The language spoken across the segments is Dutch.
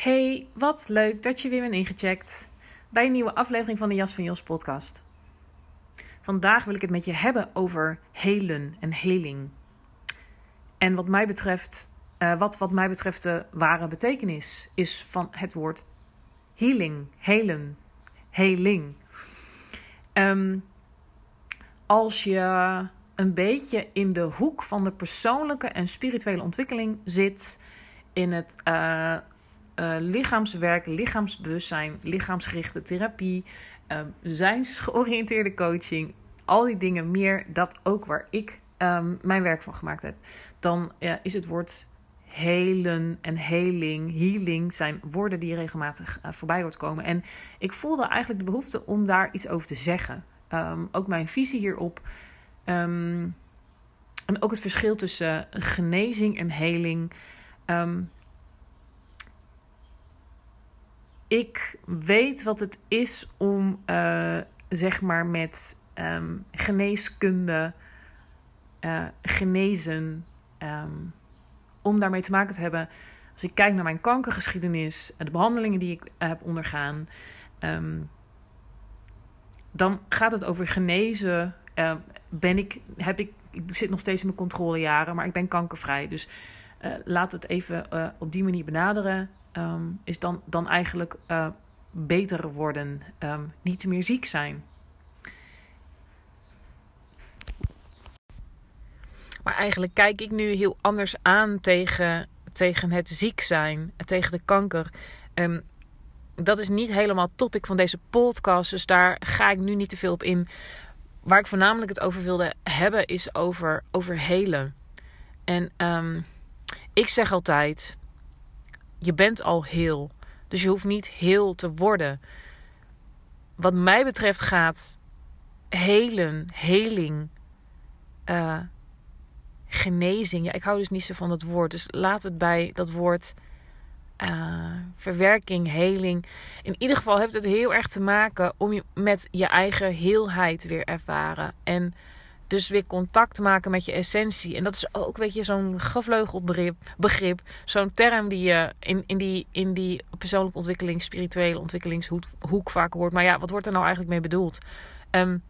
Hey, wat leuk dat je weer bent ingecheckt bij een nieuwe aflevering van de Jas van Jos podcast. Vandaag wil ik het met je hebben over helen en heling. En wat mij betreft, uh, wat wat mij betreft de ware betekenis is van het woord healing, helen, heling. Um, als je een beetje in de hoek van de persoonlijke en spirituele ontwikkeling zit, in het uh, uh, lichaamswerk, lichaamsbewustzijn, lichaamsgerichte therapie, uh, zijnsgeoriënteerde coaching, al die dingen meer, dat ook waar ik um, mijn werk van gemaakt heb, dan is het woord helen en heling, healing zijn woorden die regelmatig uh, voorbij wordt komen. En ik voelde eigenlijk de behoefte om daar iets over te zeggen. Um, ook mijn visie hierop. En ook het verschil tussen genezing en heling. Ik weet wat het is om, uh, zeg maar, met um, geneeskunde, uh, genezen, um, om daarmee te maken te hebben. Als ik kijk naar mijn kankergeschiedenis en de behandelingen die ik heb ondergaan, um, dan gaat het over genezen. Ben ik, heb ik, ik zit nog steeds in mijn controlejaren, maar ik ben kankervrij. Dus uh, laat het even op die manier benaderen um, is dan, dan eigenlijk uh, beter worden, um, niet meer ziek zijn. Maar eigenlijk kijk ik nu heel anders aan tegen, tegen het ziek zijn, tegen de kanker. Um, dat is niet helemaal topic van deze podcast, dus daar ga ik nu niet te veel op in. Waar ik voornamelijk het over wilde hebben is over, over helen. En ik zeg altijd, je bent al heel. Dus je hoeft niet heel te worden. Wat mij betreft gaat helen, heling, uh, genezing. Ja, ik hou dus niet zo van dat woord. Dus laat het bij dat woord uh, verwerking, heling. In ieder geval heeft het heel erg te maken om je met je eigen heelheid weer ervaren. En dus weer contact maken met je essentie. En dat is ook, weet je, zo'n gevleugeld begrip. zo'n term die je in, in, die, in die persoonlijke ontwikkeling, spirituele ontwikkelingshoek vaak hoort. Maar ja, wat wordt er nou eigenlijk mee bedoeld? Um,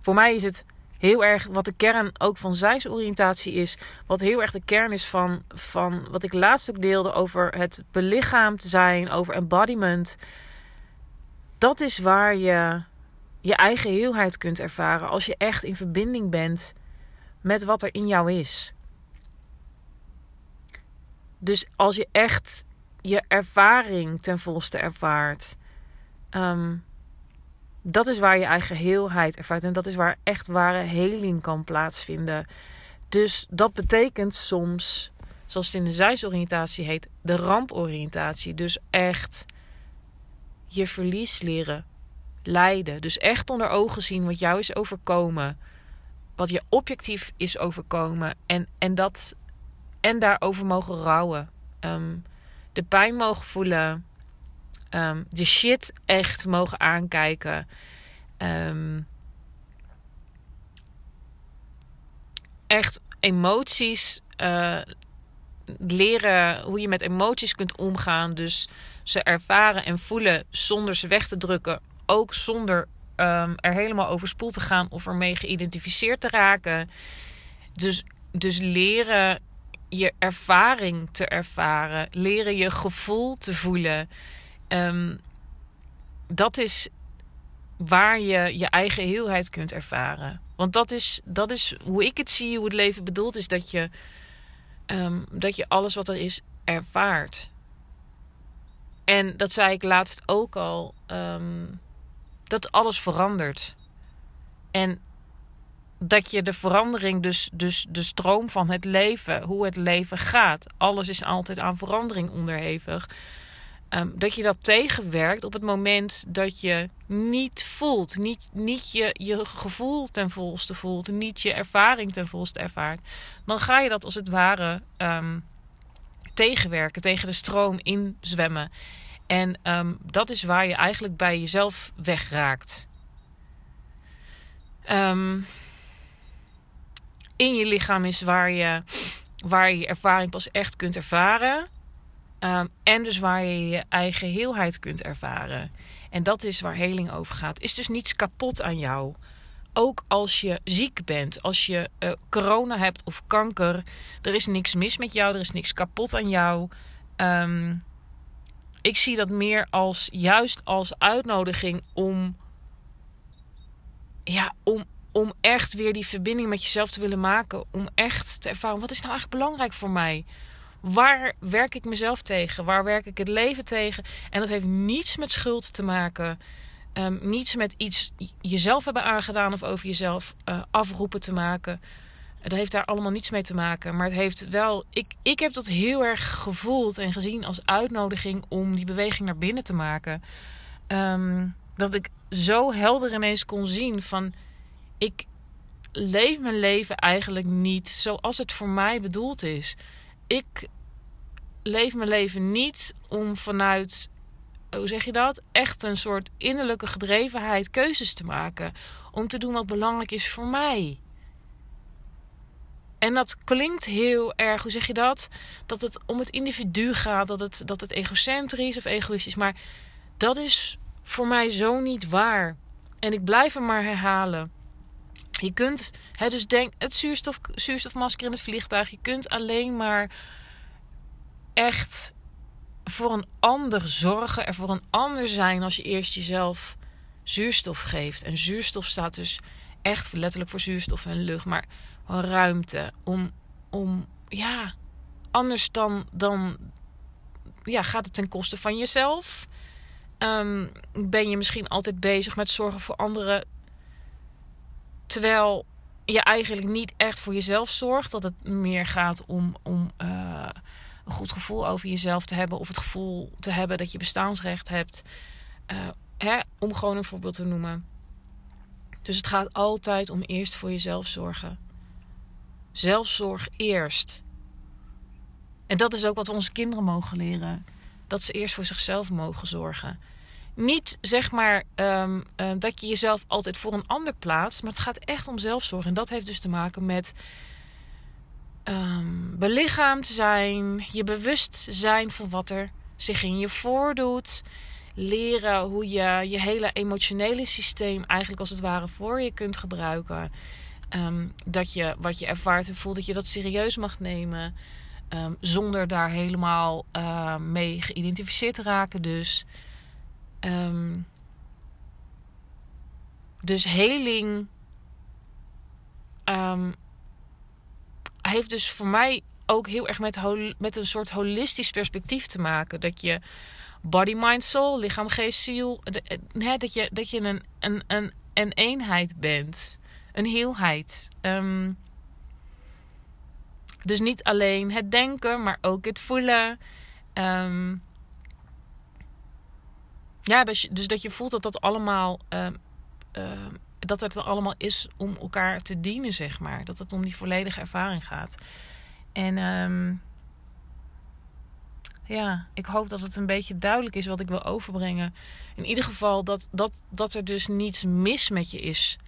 voor mij is het heel erg wat de kern ook van zijsoriëntatie is. Wat heel erg de kern is van, van wat ik laatst ook deelde over het belichaamd zijn, over embodiment. Dat is waar je je eigen heelheid kunt ervaren als je echt in verbinding bent met wat er in jou is. Dus als je echt je ervaring ten volste ervaart, um, dat is waar je eigen heelheid ervaart en dat is waar echt ware heling kan plaatsvinden. Dus dat betekent soms, zoals het in de zijsoriëntatie heet, de ramporiëntatie. Dus echt je verlies leren lijden. Dus echt onder ogen zien wat jou is overkomen. Wat je objectief is overkomen. En, en, dat, en daarover mogen rouwen. Um, de pijn mogen voelen. Um, de shit echt mogen aankijken. Um, echt emoties uh, leren hoe je met emoties kunt omgaan. Dus ze ervaren en voelen zonder ze weg te drukken ook zonder um, er helemaal overspoeld te gaan of ermee geïdentificeerd te raken. Dus, dus leren je ervaring te ervaren, leren je gevoel te voelen. Ehm, dat is waar je je eigen heelheid kunt ervaren. Want dat is, dat is hoe ik het zie, hoe het leven bedoeld is. Dat je, ehm, dat je alles wat er is ervaart. En dat zei ik laatst ook al. Ehm, dat alles verandert. En dat je de verandering, dus, dus de stroom van het leven, hoe het leven gaat. Alles is altijd aan verandering onderhevig. Ehm, dat je dat tegenwerkt op het moment dat je niet voelt, niet, niet je, je gevoel ten volste voelt, niet je ervaring ten volste ervaart, dan ga je dat als het ware um, tegenwerken, tegen de stroom inzwemmen. En um, dat is waar je eigenlijk bij jezelf wegraakt. in je lichaam is waar je, waar je ervaring pas echt kunt ervaren. Um, en dus waar je je eigen heelheid kunt ervaren. En dat is waar heling over gaat. Is dus niets kapot aan jou. Ook als je ziek bent, als je uh, corona hebt of kanker, er is niks mis met jou, er is niks kapot aan jou. Um, ik zie dat meer als juist als uitnodiging om, ja, om, om echt weer die verbinding met jezelf te willen maken. Om echt te ervaren, wat is nou eigenlijk belangrijk voor mij? Waar werk ik mezelf tegen? Waar werk ik het leven tegen? En dat heeft niets met schuld te maken. Um, niets met iets jezelf hebben aangedaan of over jezelf uh, afroepen te maken. Het heeft daar allemaal niets mee te maken. Maar het heeft wel. Ik, ik heb dat heel erg gevoeld en gezien als uitnodiging om die beweging naar binnen te maken. Um, dat ik zo helder ineens kon zien van. Ik leef mijn leven eigenlijk niet zoals het voor mij bedoeld is. Ik leef mijn leven niet om vanuit, hoe zeg je dat? Echt een soort innerlijke gedrevenheid keuzes te maken. Om te doen wat belangrijk is voor mij. En dat klinkt heel erg, hoe zeg je dat? Dat het om het individu gaat, dat het, dat het egocentrisch of egoïstisch. Maar dat is voor mij zo niet waar. En ik blijf hem maar herhalen. Je kunt, hè, dus denk, het zuurstof, zuurstofmasker in het vliegtuig. Je kunt alleen maar echt voor een ander zorgen, er voor een ander zijn als je eerst jezelf zuurstof geeft. En zuurstof staat dus echt letterlijk voor zuurstof en lucht, maar ruimte om, om ja, anders dan, dan ja, gaat het ten koste van jezelf. Um, ben je misschien altijd bezig met zorgen voor anderen, terwijl je eigenlijk niet echt voor jezelf zorgt. Dat het meer gaat om, om uh, een goed gevoel over jezelf te hebben. Of het gevoel te hebben dat je bestaansrecht hebt. Uh, hè, om gewoon een voorbeeld te noemen. Dus het gaat altijd om eerst voor jezelf zorgen. Zelfzorg eerst. En dat is ook wat we onze kinderen mogen leren. Dat ze eerst voor zichzelf mogen zorgen. Niet zeg maar um, um, dat je jezelf altijd voor een ander plaatst. Maar het gaat echt om zelfzorg. En dat heeft dus te maken met um, belichaamd zijn, je bewust zijn van wat er zich in je voordoet. Leren hoe je je hele emotionele systeem eigenlijk als het ware voor je kunt gebruiken. Um, dat je wat je ervaart en voelt, dat je dat serieus mag nemen. Um, zonder daar helemaal uh, mee geïdentificeerd te raken. Dus, um, dus heling heeft dus voor mij ook heel erg met, met een soort holistisch perspectief te maken. Dat je body, mind, soul, lichaam, geest, ziel. Hè, dat je, dat je een, een, een, een eenheid bent. Een heelheid. Um, dus niet alleen het denken, maar ook het voelen. Um, ja, dus, dus dat je voelt dat dat allemaal um, dat het allemaal is om elkaar te dienen, zeg maar. Dat het om die volledige ervaring gaat. En ja, ik hoop dat het een beetje duidelijk is wat ik wil overbrengen. In ieder geval dat, dat, dat er dus niets mis met je is.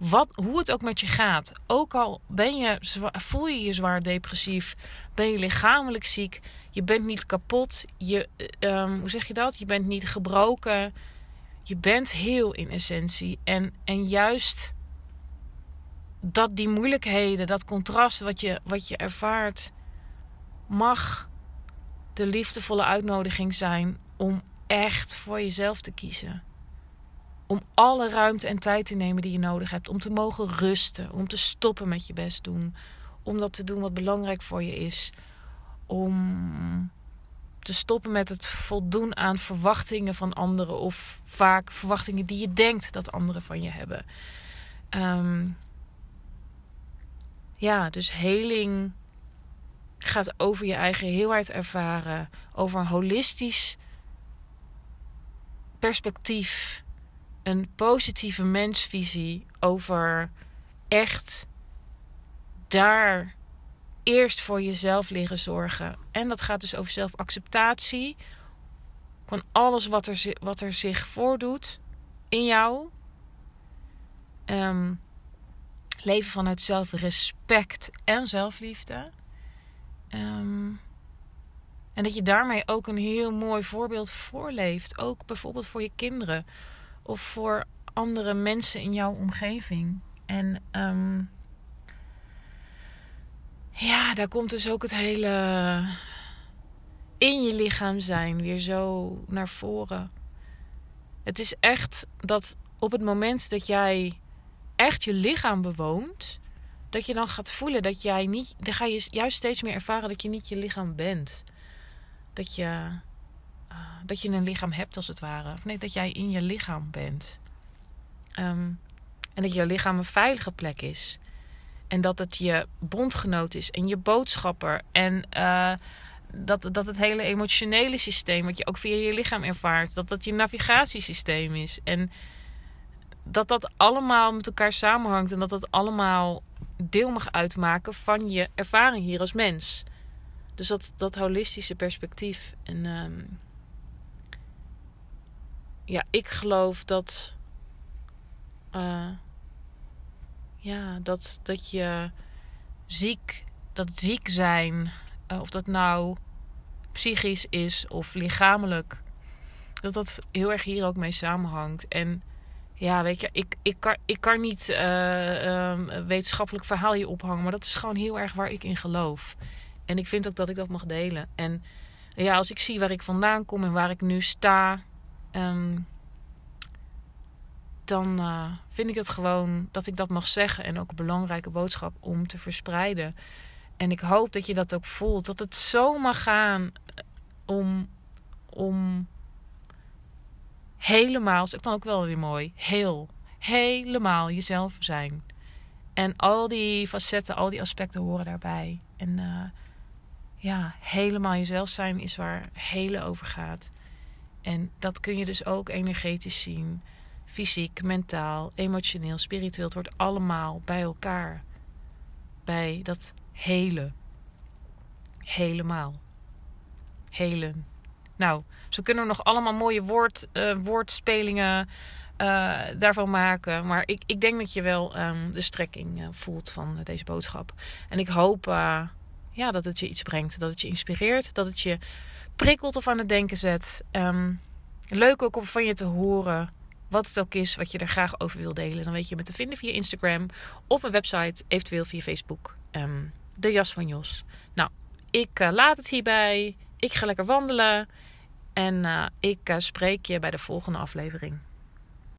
Wat, hoe het ook met je gaat. Ook al ben je, voel je je zwaar depressief, ben je lichamelijk ziek, je bent niet kapot, je, um, hoe zeg je dat? Je bent niet gebroken je bent heel in essentie. En, en juist dat die moeilijkheden, dat contrast wat je, wat je ervaart, mag de liefdevolle uitnodiging zijn om echt voor jezelf te kiezen. Om alle ruimte en tijd te nemen die je nodig hebt. Om te mogen rusten. Om te stoppen met je best doen. Om dat te doen wat belangrijk voor je is. Om te stoppen met het voldoen aan verwachtingen van anderen. Of vaak verwachtingen die je denkt dat anderen van je hebben. Ehm, ja, dus heling gaat over je eigen heelheid ervaren. Over een holistisch perspectief. Een positieve mensvisie over echt daar eerst voor jezelf liggen zorgen. En dat gaat dus over zelfacceptatie. Van alles wat er, wat er zich voordoet in jou. Um, leven vanuit zelfrespect en zelfliefde. Um, en dat je daarmee ook een heel mooi voorbeeld voorleeft. Ook bijvoorbeeld voor je kinderen of voor andere mensen in jouw omgeving. En um, ja, daar komt dus ook het hele in je lichaam zijn weer zo naar voren. Het is echt dat op het moment dat jij echt je lichaam bewoont, dat je dan gaat voelen dat jij niet, dan ga je juist steeds meer ervaren dat je niet je lichaam bent. Dat je, uh, dat je een lichaam hebt als het ware. Nee, dat jij in je lichaam bent. Um, en dat je lichaam een veilige plek is. En dat het je bondgenoot is en je boodschapper. En uh, dat, dat het hele emotionele systeem, wat je ook via je lichaam ervaart, dat dat je navigatiesysteem is. En dat dat allemaal met elkaar samenhangt en dat dat allemaal deel mag uitmaken van je ervaring hier als mens. Dus dat, dat holistische perspectief. En um, ja, ik geloof dat. Uh, ja, dat, dat je ziek, dat ziek zijn, uh, of dat nou psychisch is of lichamelijk, dat dat heel erg hier ook mee samenhangt. En ja, weet je, ik, ik, kan, ik kan niet uh, wetenschappelijk verhaal hier ophangen, maar dat is gewoon heel erg waar ik in geloof. En ik vind ook dat ik dat mag delen. En ja, als ik zie waar ik vandaan kom en waar ik nu sta, um, dan uh, vind ik het gewoon dat ik dat mag zeggen. En ook een belangrijke boodschap om te verspreiden. En ik hoop dat je dat ook voelt. Dat het zo mag gaan om, om helemaal, ook dan ook wel weer mooi, heel, helemaal jezelf zijn. En al die facetten, al die aspecten horen daarbij. En uh, ja, helemaal jezelf zijn is waar hele over gaat. En dat kun je dus ook energetisch zien. Fysiek, mentaal, emotioneel, spiritueel. Het wordt allemaal bij elkaar. Bij dat hele. Helemaal. Helen. Nou, zo kunnen we nog allemaal mooie woord, uh, woordspelingen uh, daarvan maken. Maar ik, ik denk dat je wel um, de strekking uh, voelt van deze boodschap. En ik hoop ja, dat het je iets brengt. Dat het je inspireert. Dat het je prikkelt of aan het denken zet. Um, leuk ook om van je te horen. Wat het ook is wat je er graag over wil delen. Dan weet je me te vinden via Instagram. Of mijn website. Eventueel via Facebook. Um, de jas van Jos. Nou, ik laat het hierbij. Ik ga lekker wandelen. En uh, ik uh, spreek je bij de volgende aflevering.